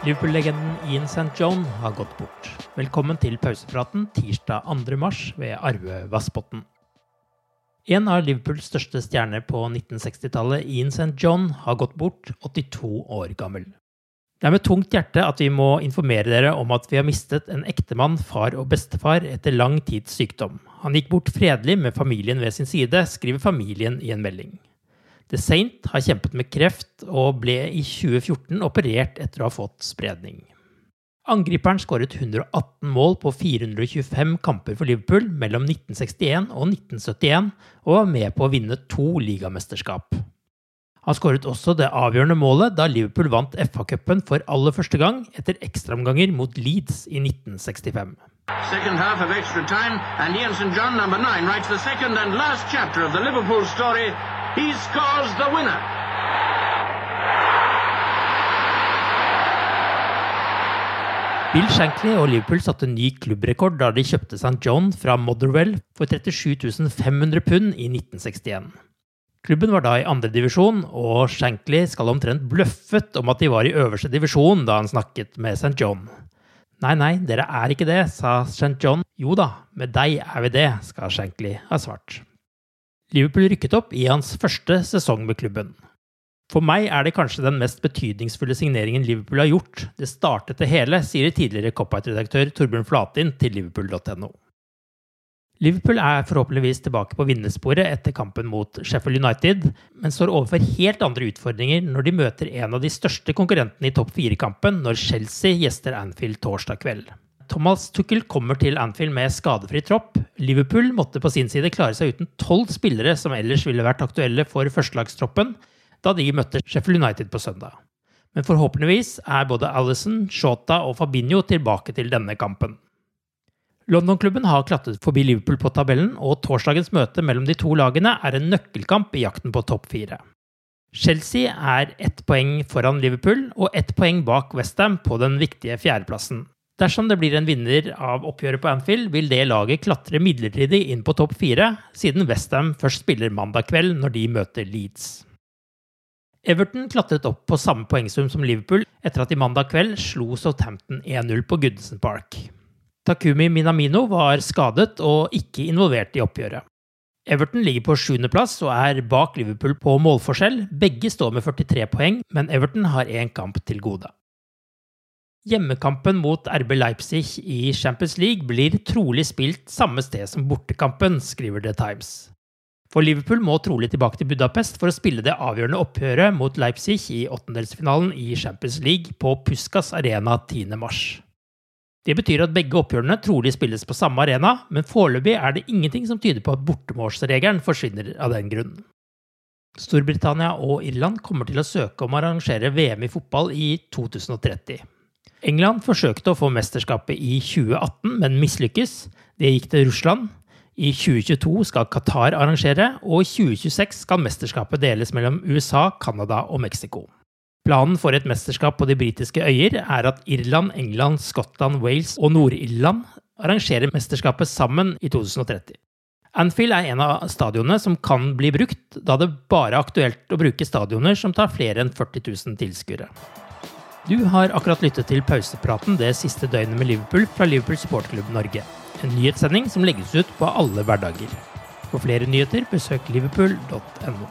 Liverpool-legenden Ian St. John har gått bort. Velkommen til pausepraten tirsdag 2. mars ved Arve Vassbotn. En av Liverpools største stjerner på 1960-tallet, Ian St. John, har gått bort, 82 år gammel. Det er med tungt hjerte at vi må informere dere om at vi har mistet en ektemann, far og bestefar etter lang tids sykdom. Han gikk bort fredelig med familien ved sin side, skriver familien i en melding. The Saint har kjempet med kreft og ble i 2014 operert etter å ha fått spredning. Angriperen skåret 118 mål på 425 kamper for Liverpool mellom 1961 og 1971 og var med på å vinne to ligamesterskap. Han skåret også det avgjørende målet da Liverpool vant FA-cupen for aller første gang etter ekstraomganger mot Leeds i 1965. Second half of extra time, and Ian St. John, number nine, writes the second and last chapter of the Liverpool story. He scores the winner. Bill Shankly og Liverpool satte ny klubbrekord da de kjøpte St. John fra Motherwell for 37 500 pund i 1961. Klubben var da i andredivisjon, og Shankly skal omtrent bløffet om at de var i øverste divisjon da han snakket med St. John. Nei, nei, dere er ikke det, sa St. John. Jo da, med deg er vi det, skal Shankly ha svart. Liverpool rykket opp i hans første sesong med klubben. For meg er det kanskje den mest betydningsfulle signeringen Liverpool har gjort. Det startet det hele, sier tidligere Cop-Out-redaktør Torbjørn Flatin til liverpool.no. Liverpool er forhåpentligvis tilbake på vinnersporet etter kampen mot Sheffield United, men står overfor helt andre utfordringer når de møter en av de største konkurrentene i topp fire-kampen når Chelsea gjester Anfield torsdag kveld. Thomas Tuchel kommer til Anfield med skadefri tropp. Liverpool måtte på sin side klare seg uten tolv spillere som ellers ville vært aktuelle for førstelagstroppen, da de møtte Sheffield United på søndag. Men forhåpentligvis er både Alison, Shota og Fabinho tilbake til denne kampen. London-klubben har klatret forbi Liverpool på tabellen, og torsdagens møte mellom de to lagene er en nøkkelkamp i jakten på topp fire. Chelsea er ett poeng foran Liverpool og ett poeng bak Westham på den viktige fjerdeplassen. Dersom det blir en vinner av oppgjøret på Anfield, vil det laget klatre midlertidig inn på topp fire, siden Westham først spiller mandag kveld når de møter Leeds. Everton klatret opp på samme poengsum som Liverpool etter at de mandag kveld slo Southampton 1-0 på Goodison Park. Takumi Minamino var skadet og ikke involvert i oppgjøret. Everton ligger på sjuendeplass og er bak Liverpool på målforskjell. Begge står med 43 poeng, men Everton har én kamp til gode. Hjemmekampen mot RB Leipzig i Champions League blir trolig spilt samme sted som bortekampen, skriver The Times. For Liverpool må trolig tilbake til Budapest for å spille det avgjørende oppgjøret mot Leipzig i åttendelsfinalen i Champions League på Puskas arena 10.3. Det betyr at begge oppgjørene trolig spilles på samme arena, men foreløpig er det ingenting som tyder på at bortemålsregelen forsvinner av den grunnen. Storbritannia og Irland kommer til å søke om å arrangere VM i fotball i 2030. England forsøkte å få mesterskapet i 2018, men mislykkes. Det gikk til Russland. I 2022 skal Qatar arrangere, og i 2026 skal mesterskapet deles mellom USA, Canada og Mexico. Planen for et mesterskap på de britiske øyer er at Irland, England, Skottland, Wales og Nord-Irland arrangerer mesterskapet sammen i 2030. Anfield er en av stadionene som kan bli brukt, da det bare er aktuelt å bruke stadioner som tar flere enn 40 000 tilskuere. Du har akkurat lyttet til pausepraten det siste døgnet med Liverpool fra Liverpool Supportklubb Norge. En nyhetssending som legges ut på alle hverdager. For flere nyheter, besøk liverpool.no.